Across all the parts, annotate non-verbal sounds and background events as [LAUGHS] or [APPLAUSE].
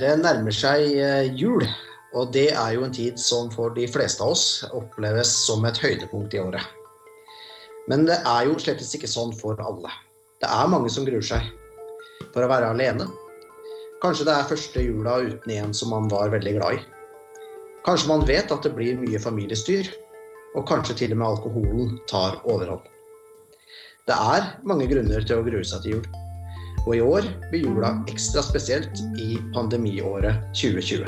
Det nærmer seg eh, jul, og det er jo en tid som for de fleste av oss oppleves som et høydepunkt i året. Men det er jo slett ikke sånn for alle. Det er mange som gruer seg for å være alene. Kanskje det er første jula uten en som man var veldig glad i. Kanskje man vet at det blir mye familiestyr, og kanskje til og med alkoholen tar overhånd. Det er mange grunner til å grue seg til jul. Og i år blir jula ekstra spesielt i pandemiåret 2020.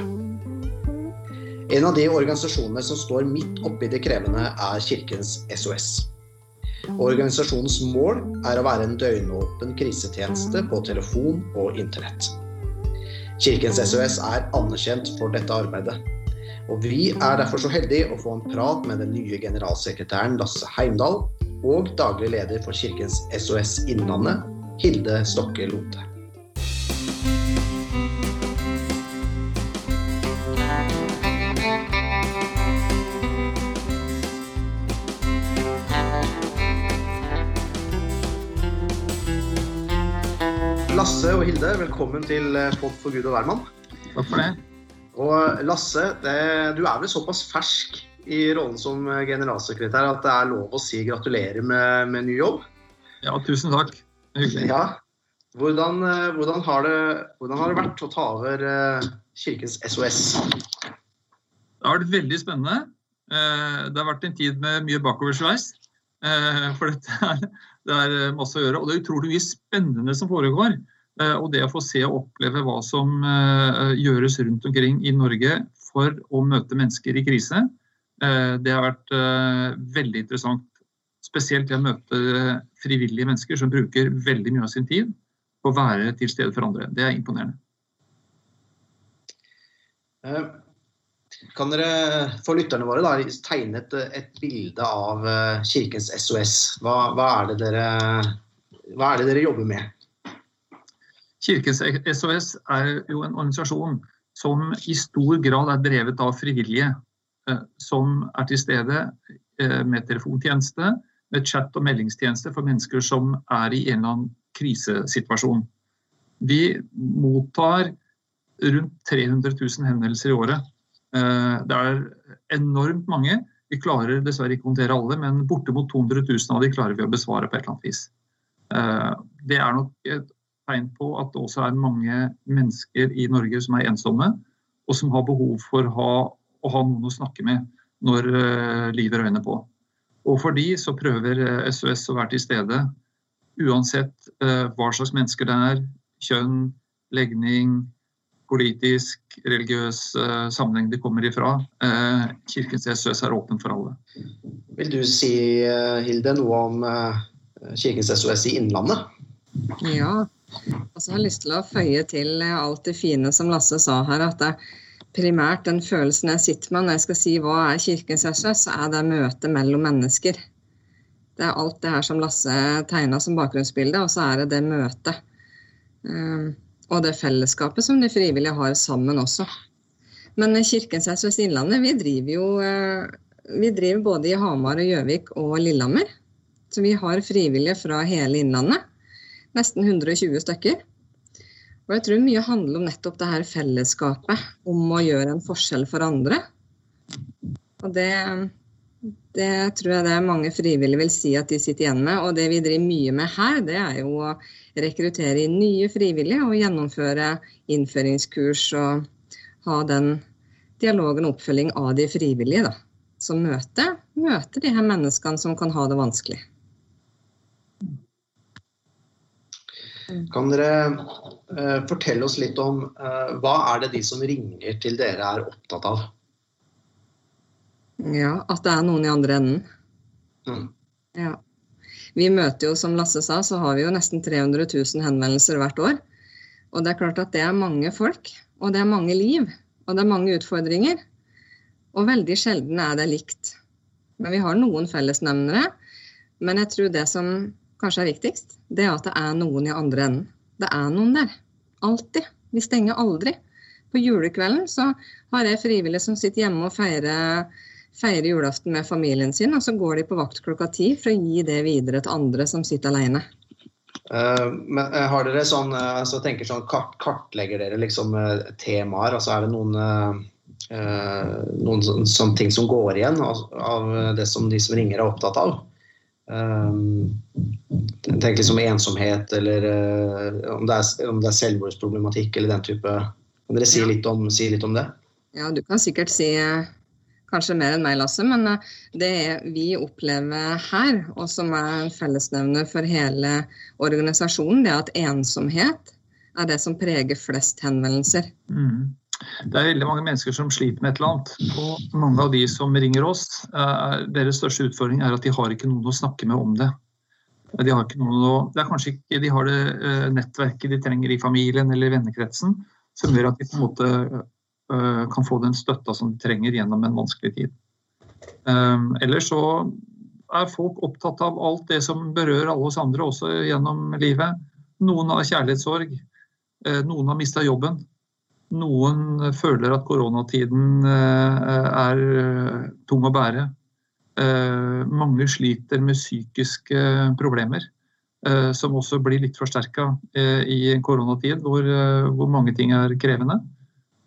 En av de organisasjonene som står midt oppi det krevende, er Kirkens SOS. Organisasjonens mål er å være en døgnåpen krisetjeneste på telefon og internett. Kirkens SOS er anerkjent for dette arbeidet. Og vi er derfor så heldige å få en prat med den nye generalsekretæren Lasse Heimdal og daglig leder for Kirkens SOS Innlandet, Hilde Stokke Lote. Lasse og Hilde, velkommen til eh, Pod for Gud og hvermann. Takk for det. Og Lasse, det, du er vel såpass fersk i rollen som eh, generalsekretær at det er lov å si gratulerer med, med ny jobb? Ja, tusen takk. Hyggelig. Ja. Hvordan, eh, hvordan, har det, hvordan, har det, vært å ta over Kirkens SOS? Det har vært veldig spennende. Det har vært en tid med mye bakoversveis. For er, det er masse å gjøre. Og det er utrolig mye spennende som foregår. Og det å få se og oppleve hva som gjøres rundt omkring i Norge for å møte mennesker i krise, det har vært veldig interessant. Spesielt det å møte frivillige mennesker som bruker veldig mye av sin tid på å være til stede for andre. Det er imponerende. Kan dere for lytterne våre da, tegne et, et, bilde av Kirkens SOS? Hva, hva, er dere, hva, er det dere, jobber med? Kirkens SOS er jo en organisasjon som i stor grad er drevet av frivillige. Som er til stede med telefontjeneste, chat- og meldingstjeneste for mennesker som er i en eller annen krisesituasjon. Vi mottar rundt 300 000 henvendelser i året det er enormt mange. Vi klarer dessverre ikke å håndtere alle, men bortimot 200 000 av de klarer vi å besvare på et eller annet vis. Det er nok et tegn på at det også er mange mennesker i Norge som er ensomme, og som har behov for å ha, å ha noen å snakke med når livet røyner på. Og for de så prøver SOS å være til stede uansett hva slags mennesker det er, kjønn, legning, politisk, religiøs uh, sammenheng de kommer ifra. Kirkens SOS er åpen for alle. Vil du si, Hilde, noe om Kirkens SOS i Innlandet? Ja, altså jeg har lyst til å føye til alt det fine som Lasse sa her. at det primært den følelsen jeg sitter med når jeg skal si hva er Kirkens SOS, så er det møtet mellom mennesker. Det er alt det her som Lasse tegna som bakgrunnsbilde, og så er det det møtet. Um, og det fellesskapet som de frivillige har sammen også. Men Kirkens SOS Innlandet, vi driver jo vi driver både i Hamar, og Gjøvik og Lillehammer. Så vi har frivillige fra hele Innlandet. Nesten 120 stykker. Og jeg tror mye handler om nettopp det her fellesskapet, om å gjøre en forskjell for andre. Og det, det tror jeg det er mange frivillige vil si at de sitter igjen med. Og det vi driver mye med her, det er jo å rekruttere nye frivillige og gjennomføre innføringskurs og ha den dialogen og oppfølging av de frivillige. Da, som møter, møter de her menneskene som kan ha det vanskelig. Kan dere uh, fortelle oss litt om uh, hva er det de som ringer til dere er opptatt av? Ja, at det er noen i andre enden. Mm. Ja. Vi møter jo, som Lasse sa, så har vi jo nesten 300 000 henvendelser hvert år. Og det er klart at det er mange folk, og det er mange liv, og det er mange utfordringer. Og veldig sjelden er det likt. Men vi har noen fellesnevnere. Men jeg tror det som kanskje er viktigst, det er at det er noen i andre enden. Det er noen der. Alltid. Vi stenger aldri. På julekvelden så har jeg frivillige som sitter hjemme og feirer feirer julaften med familien sin, og så går de på vakt klokka ti for å gi det videre til andre som sitter alene. Men har dere sånn, altså tenker sånn kart, Kartlegger dere liksom temaer? altså Er det noen, noen sånne ting som går igjen av det som de som ringer er opptatt av? Tenk liksom ensomhet, eller om det er, om det er selvmordsproblematikk eller den type Kan dere si litt om, si litt om det? Ja, du kan sikkert si kanskje mer enn meg, Lasse, men eh, det vi opplever her, og som er en fellesnevner for hele organisasjonen, det er at ensomhet er det som preger flest henvendelser. Mm. Det er veldig mange mennesker som sliter med et eller annet. Og mange av de som ringer oss, er, deres største utfordring er at de har ikke noen å snakke med om det. De har, ikke noen å, det er kanskje ikke de har det uh, nettverket de trenger i familien eller i vennekretsen, som gjør at de på en måte Eh, kan få den støtta som de trenger gjennom en vanskelig tid. Eh, ellers så er folk opptatt av alt det som berører alle oss andre også gjennom livet. Noen har kjærlighetssorg, eh, noen har mista jobben. Noen føler at koronatiden er tung å bære. Mange sliter med psykiske problemer, som også blir litt forsterka i en koronatid hvor, hvor mange ting er krevende.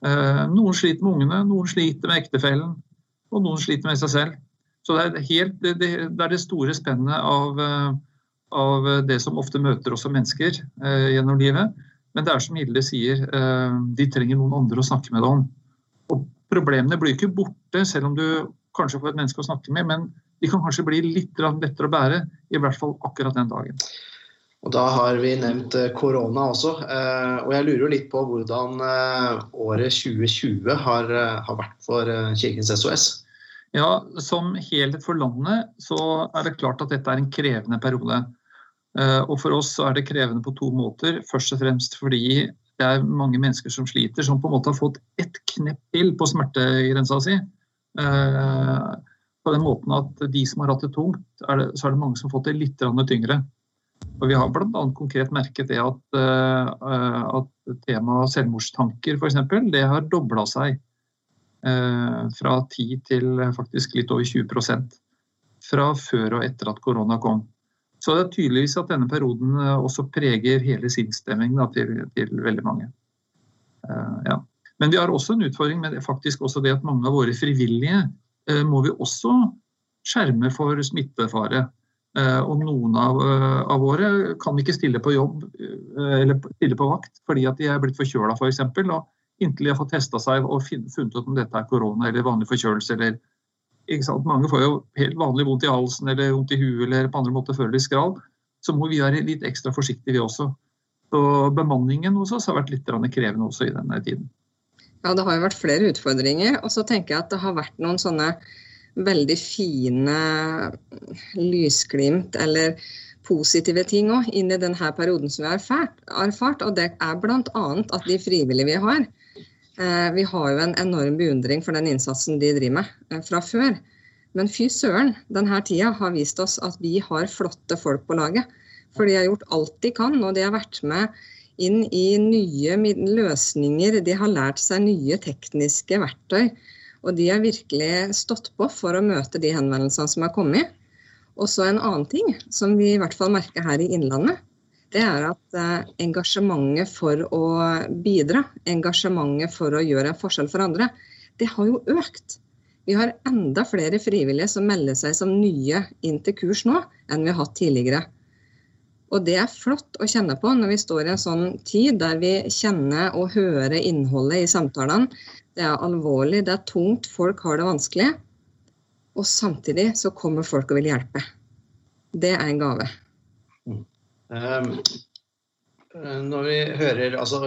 Eh, noen sliter med ungene, noen sliter med ektefellen, og noen sliter med seg selv. Så det er, helt, det, er det store spennet av, eh, av, det som ofte møter oss som mennesker eh, gjennom livet. Men det er som Hilde sier, eh, de trenger noen andre å snakke med det om. Og problemene blir ikke borte, selv om du kanskje får et menneske å snakke med, men de kan kanskje bli litt lettere å bære, i hvert fall akkurat den dagen. Og Da har vi nevnt eh, korona også. Eh, og jeg lurer litt på hvordan året 2020 har, har vært for Kirkens SOS? Ja, Som helhet for landet så er det klart at dette er en krevende periode. Og For oss er det krevende på to måter. Først og fremst fordi det er mange mennesker som sliter, som på en måte har fått ett knepp til på smertegrensa si. På den måten at de som har hatt det tungt, er det, så er det mange som har fått det litt tyngre. Og vi har bl.a. konkret merket det at, uh, at temaet selvmordstanker f.eks. det har dobla seg fra 10 til faktisk litt over 20% fra før og etter at korona kom. Så det er tydeligvis at denne perioden uh, også preger hele sinnsstemningen til, til, veldig mange. Ja. Men vi har også en utfordring med det, faktisk også det at mange av våre frivillige må vi også skjerme for smittefare. Eh, og noen av, eh, av, våre kan ikke stille på jobb eh, eller stille på vakt fordi at de er blitt forkjøla f.eks. For inntil de har fått testa seg og funnet ut om dette er korona eller vanlig forkjølelse. eller Mange får jo helt vanlig vondt i halsen eller vondt i huet eller på andre måter føler de skral. Så må vi være litt ekstra forsiktige, vi også. Så bemanningen hos oss har vært litt krevende også i denne tiden. Ja, det har jo vært flere utfordringer. Og så tenker jeg at det har vært noen sånne veldig fine lysglimt eller positive ting òg inn i denne perioden som vi har erfart. Og det er bl.a. at de frivillige vi har, vi har jo en enorm beundring for den innsatsen de driver med eh, fra før. Men fy søren, denne tida har vist oss at vi har flotte folk på laget. For de har gjort alt de kan, og de har vært med inn i nye løsninger. De har lært seg nye tekniske verktøy og de har virkelig stått på for å møte de henvendelsene som er kommet. Og så en annen ting som vi i hvert fall merker her i Innlandet, det er at eh, engasjementet for å bidra, engasjementet for å gjøre en forskjell for andre, det har jo økt. Vi har enda flere frivillige som melder seg som nye inn til kurs nå, enn vi har hatt tidligere. Og det er flott å kjenne på når vi står i en sånn tid der vi kjenner og hører innholdet i samtalene. Det er alvorlig, det er tungt, folk har det vanskelig. Og samtidig så kommer folk og vil hjelpe. Det er en gave. Mm. Um, når vi hører altså,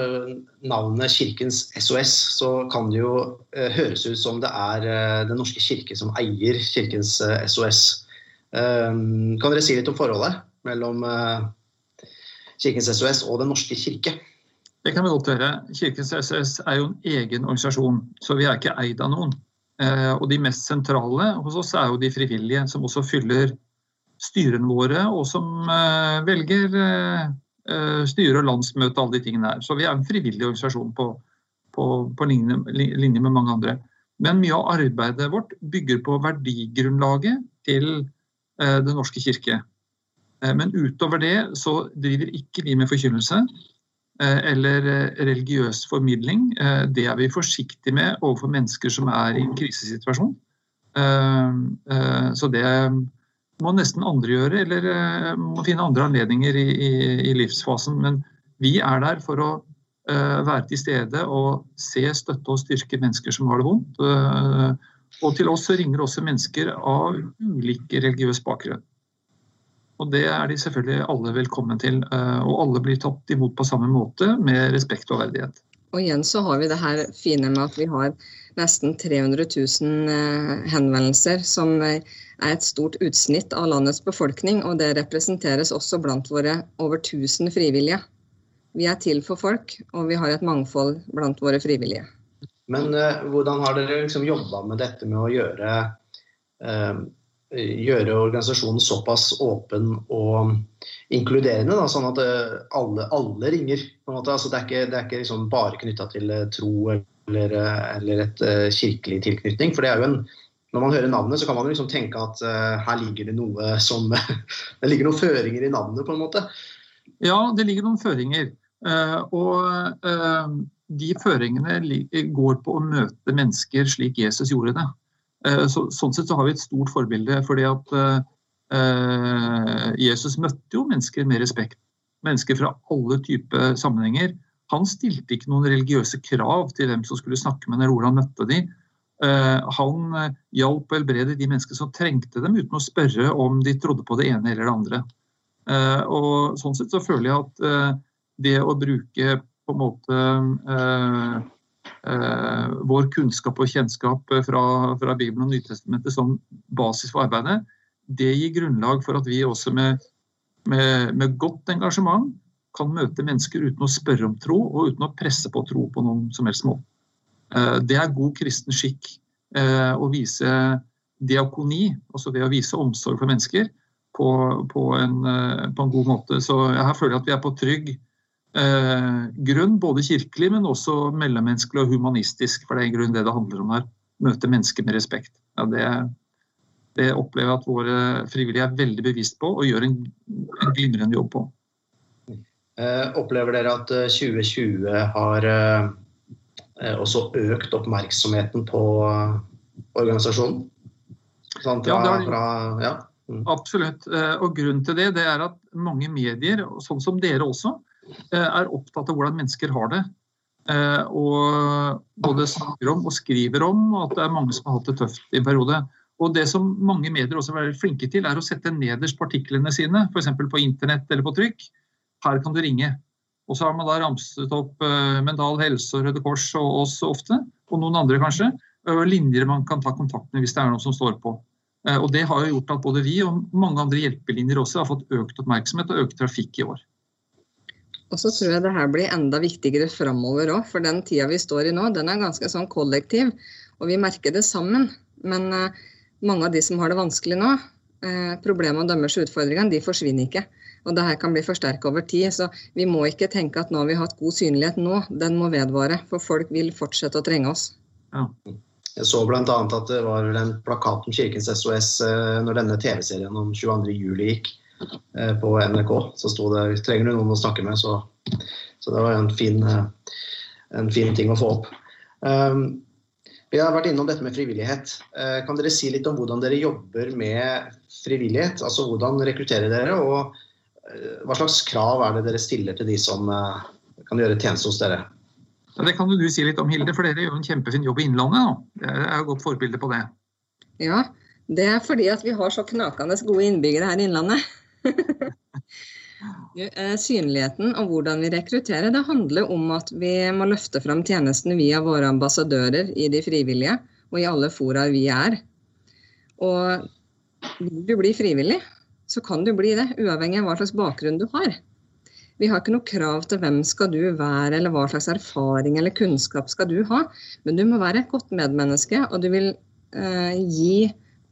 navnet Kirkens SOS, så kan det jo uh, høres ut som det er uh, Den norske kirke som eier Kirkens SOS. Um, kan dere si litt om forholdet mellom Kirkens SOS og Den norske kirke? Det kan vi godt gjøre. Kirkens SOS er jo en egen organisasjon, så vi er ikke eid av noen. Eh, og de mest sentrale hos oss er jo de frivillige, som også fyller styrene våre, og som eh, velger eh, styre og landsmøte og alle de tingene her. Så vi er en frivillig organisasjon på, på, på linje, linje, med mange andre. Men mye av arbeidet vårt bygger på verdigrunnlaget til Den norske kirke. Men utover det så driver ikke vi med forkynnelse eller religiøs formidling. Det er vi forsiktige med overfor mennesker som er i en krisesituasjon. Så det må nesten andre gjøre, eller må finne andre anledninger i, i, i livsfasen. Men vi er der for å uh, være til stede og se, støtte og styrke mennesker som har det vondt. Uh, og til oss ringer også mennesker av ulike religiøs bakgrunn. Og det er de selvfølgelig alle velkommen til. Uh, og alle blir tatt imot på samme måte, med respekt og verdighet. Og igjen så har vi det her fine med at vi har nesten 300 000 henvendelser som er et stort utsnitt av landets befolkning, og det representeres også blant våre over 1000 frivillige. Vi er til for folk, og vi har et mangfold blant våre frivillige. Men uh, hvordan har dere liksom jobba med dette med å gjøre, uh, gjøre organisasjonen såpass åpen og inkluderende, da, sånn at uh, alle, alle, ringer? Altså, det er ikke, det er ikke liksom bare knytta til tro eller, eller et kirkelig tilknytning. For det er jo en når man hører navnet, så kan man liksom tenke at her ligger det noe som [LAUGHS] Det ligger noen føringer i navnet, på en måte. Ja, det ligger noen føringer. Uh, og uh, de føringene går på å møte mennesker slik Jesus gjorde det. Så, sånn sett så har vi et stort forbilde. fordi at Jesus møtte jo mennesker med respekt. Mennesker fra alle typer sammenhenger. Han stilte ikke noen religiøse krav til hvem som skulle snakke med eller hvordan han møtte dem. Han hjalp og helbredet de menneskene som trengte dem, uten å spørre om de trodde på det ene eller det andre. Og sånn sett så føler jeg at det å bruke på en måte eh, eh, vår kunnskap og kjennskap fra, fra Bibelen og Nytestamentet som basis for arbeidet, det gir grunnlag for at vi også med, med, med, godt engasjement kan møte mennesker uten å spørre om tro og uten å presse på tro på noen som helst måte. Eh, det er god kristen skikk eh, å vise diakoni, altså det å vise omsorg for mennesker, på, på, en, eh, på en, god måte. Så her føler jeg at vi er på trygg grunn, både kirkelig, men også mellommenneskelig og humanistisk. For det er i grunnen det det handler om her. Møte mennesker med respekt. Ja, det, det, opplever jeg at våre frivillige er veldig bevisst på og gjør en, en glimrende jobb på. Eh, opplever dere at 2020 eh, har eh, også økt oppmerksomheten på eh, organisasjonen? Sånn, fra, ja, fra, ja. Mm. Absolutt. Eh, og grunnen til det, det er at mange medier, sånn som dere også, Eh, er opptatt av hvordan mennesker har det. Eh, og både snakker om og skriver om at det er mange som har hatt det tøft i en periode. Og Det som mange medier også er flinke til, er å sette nederst partiklene artiklene sine, f.eks. på internett eller på trykk. Her kan du ringe. Og så har man da ramset opp uh, Mental Helse og Røde Kors og oss ofte, og noen andre kanskje. Og linjer man kan ta kontakt med hvis det er noe som står på. Uh, og Det har jo gjort at både vi og mange andre hjelpelinjer også har fått økt oppmerksomhet og økt trafikk i år. Og så tror jeg det her blir enda viktigere framover òg, for den tida vi står i nå, den er ganske sånn kollektiv. Og vi merker det sammen. Men mange av de som har det vanskelig nå, problemene og deres utfordringer, de forsvinner ikke. Og det her kan bli forsterka over tid. Så vi må ikke tenke at nå har vi hatt god synlighet nå, den må vedvare. For folk vil fortsette å trenge oss. Ja. Jeg så bl.a. at det var en plakat om Kirkens SOS uh, når denne TV-serien om 22.07 gikk. Eh, på NRK. Så sto det 'trenger du noen å snakke med', så, så det var en fin, eh, en fin, ting å få opp. Um, vi har vært innom dette med frivillighet. Kan dere si litt om hvordan dere jobber med frivillighet? Altså hvordan rekrutterer dere, og hva slags krav er det dere stiller til de som uh, kan gjøre tjeneste hos dere? Det kan du si litt om, Hilde, for dere gjør en kjempefin jobb i Innlandet. Da. Det er et godt forbilde på det. Ja, det er fordi at vi har så knakende gode innbyggere her i Innlandet. [LAUGHS] Eh, synligheten og hvordan vi rekrutterer, det handler om at vi må løfte fram tjenestene via våre ambassadører i de frivillige og i alle fora vi er. Og vil du bli frivillig, så kan du bli det, uavhengig av hva slags bakgrunn du har. Vi har ikke noe krav til hvem skal du være, eller hva slags erfaring eller kunnskap skal du ha. Men du må være et godt medmenneske, og du vil eh, gi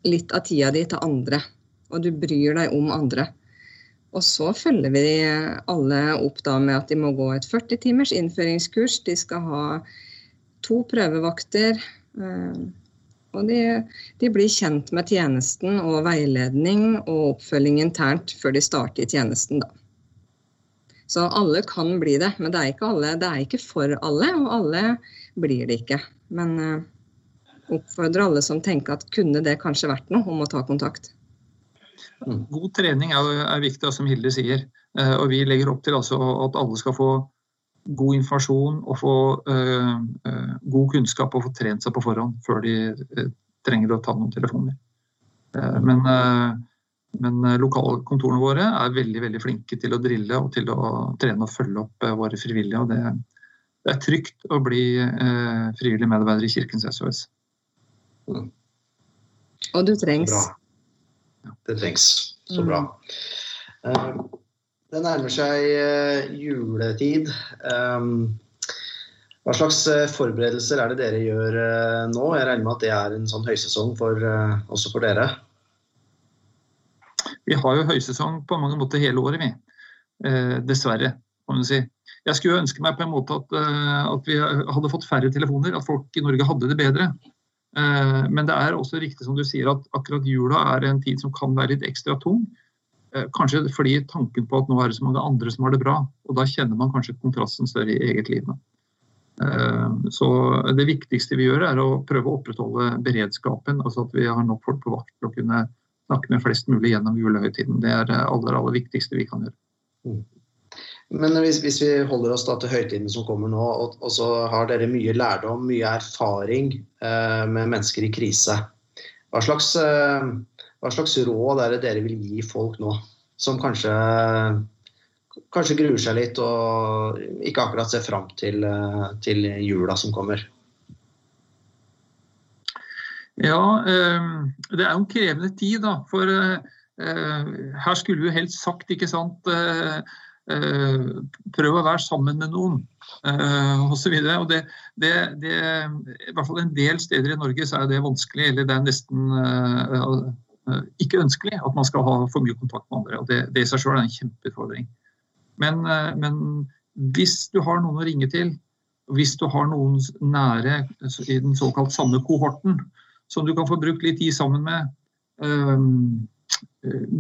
litt av tida di til andre og du bryr deg om andre. Og så følger vi alle opp da med at de må gå et 40 timers innføringskurs. De skal ha to prøvevakter. Eh, Og de, de, blir kjent med tjenesten og veiledning og oppfølging internt før de starter i tjenesten. Da. Så alle kan bli det, men det er ikke, alle, det er ikke for alle, og alle blir det ikke. Men uh, oppfordrer alle som tenker at kunne det kanskje vært noe, om å ta kontakt. God trening er, er viktig, som Hilde sier. Uh, og vi legger opp til altså at alle skal få god informasjon og få uh, uh, god kunnskap og få trent seg på forhånd før de uh, trenger å ta noen telefoner. men, men lokalkontorene våre er veldig veldig flinke til å drille og til å trene og følge opp våre frivillige. og Det, det er trygt å bli frivillig medarbeider i Kirkens SOS. Mm. Og du trengs. Bra. Det trengs. Så bra. Det nærmer seg uh, juletid. Um, hva slags uh, forberedelser er det dere gjør uh, nå? Jeg regner med at det er en sånn høysesong for, også for dere? Vi har jo høysesong på mange måter hele året, vi. dessverre, kan man si. Jeg skulle ønske meg på en måte at, at, vi hadde fått færre telefoner, at folk i Norge hadde det bedre. Men det er også riktig som du sier at akkurat jula er en tid som kan være litt ekstra tung. Eh, kanskje fordi tanken på at nå er det så mange andre som har det bra. Og da kjenner man kanskje kontrasten større i eget liv. Eh, så det viktigste vi gjør, er å prøve å opprettholde beredskapen. Altså at vi har nok folk på vakt til å kunne snakke med flest mulig gjennom julehøytiden. Det er det aller, aller viktigste vi kan gjøre. Mm. Men hvis, hvis, vi holder oss da til høytiden som kommer nå, og, og, så har dere mye lærdom, mye erfaring eh, med mennesker i krise. Hva slags eh, hva slags råd er det dere vil gi folk nå, som kanskje, kanskje gruer seg litt og ikke akkurat ser fram til, til jula som kommer? Ja, eh, det er jo en krevende tid, da. For eh, her skulle vi jo helst sagt, ikke sant eh, Prøv å være sammen med noen, osv. Det, det, det, I hvert fall en del steder i Norge så er det vanskelig, eller det er nesten ikke ønskelig at man skal ha for mye kontakt med andre. og Det, det i seg selv er en kjempeutfordring. Men, eh, men, hvis du har noen å ringe til, hvis du har noen nære i den såkalt samme kohorten, som du kan få brukt litt tid sammen med, um,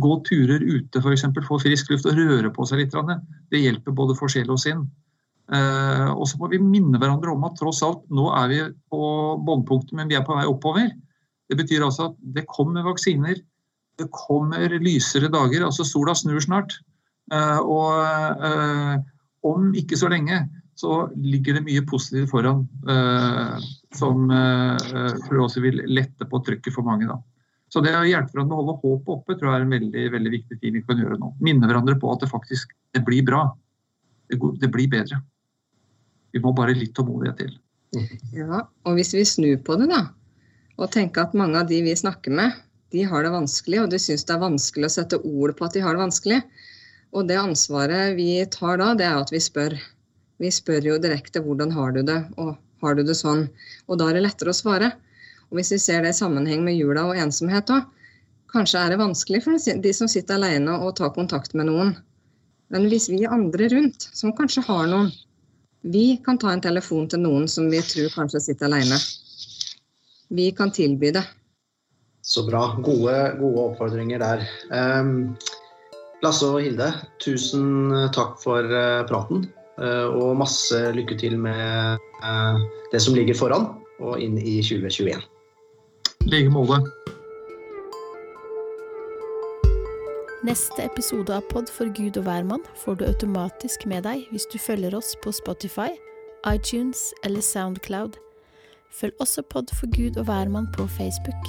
gå turer ute f.eks., få frisk luft og røre på seg litt, det hjelper både for sjel og sinn. Uh, og så må vi minne hverandre om at tross alt, nå er vi på bunnpunktet, men vi er på vei oppover. Det betyr altså at det kommer vaksiner, det kommer lysere dager. altså Sola snur snart. Eh, og eh, om ikke så lenge så ligger det mye positivt foran eh, som tror også vil lette på trykket for mange. da. Så det å hjelpe hverandre med å holde håpet oppe tror jeg er en veldig, veldig viktig ting vi kan gjøre nå. Minne hverandre på at det faktisk det blir bra. Det, går, det blir bedre. Vi må bare litt tålmodighet til. Ja, og hvis vi snur på det, da, og tenke at mange av de vi snakker med, de har det vanskelig, og de syns det er vanskelig å sette ord på at de har det vanskelig. Og det ansvaret vi tar da, det er at vi spør. Vi spør jo direkte hvordan har du det, og har du det sånn? Og da er det lettere å svare. Og hvis vi ser det i sammenheng med jula og ensomhet òg, kanskje er det vanskelig for de som sitter alene og tar kontakt med noen. Men hvis vi andre rundt, som kanskje har noen, vi kan ta en telefon til noen som vi tror kanskje sitter alene vi kan tilby det. Så bra. Gode, gode oppfordringer der. Um, Lasse og Hilde, tusen takk for uh, praten. Uh, og masse lykke til med uh, det som ligger foran og inn i 2021. I like måte. Neste episode av Pod for Gud og hvermann får du automatisk med deg hvis du følger oss på Spotify, iTunes eller Soundcloud. Følg også Pod for Gud og hvermann på Facebook.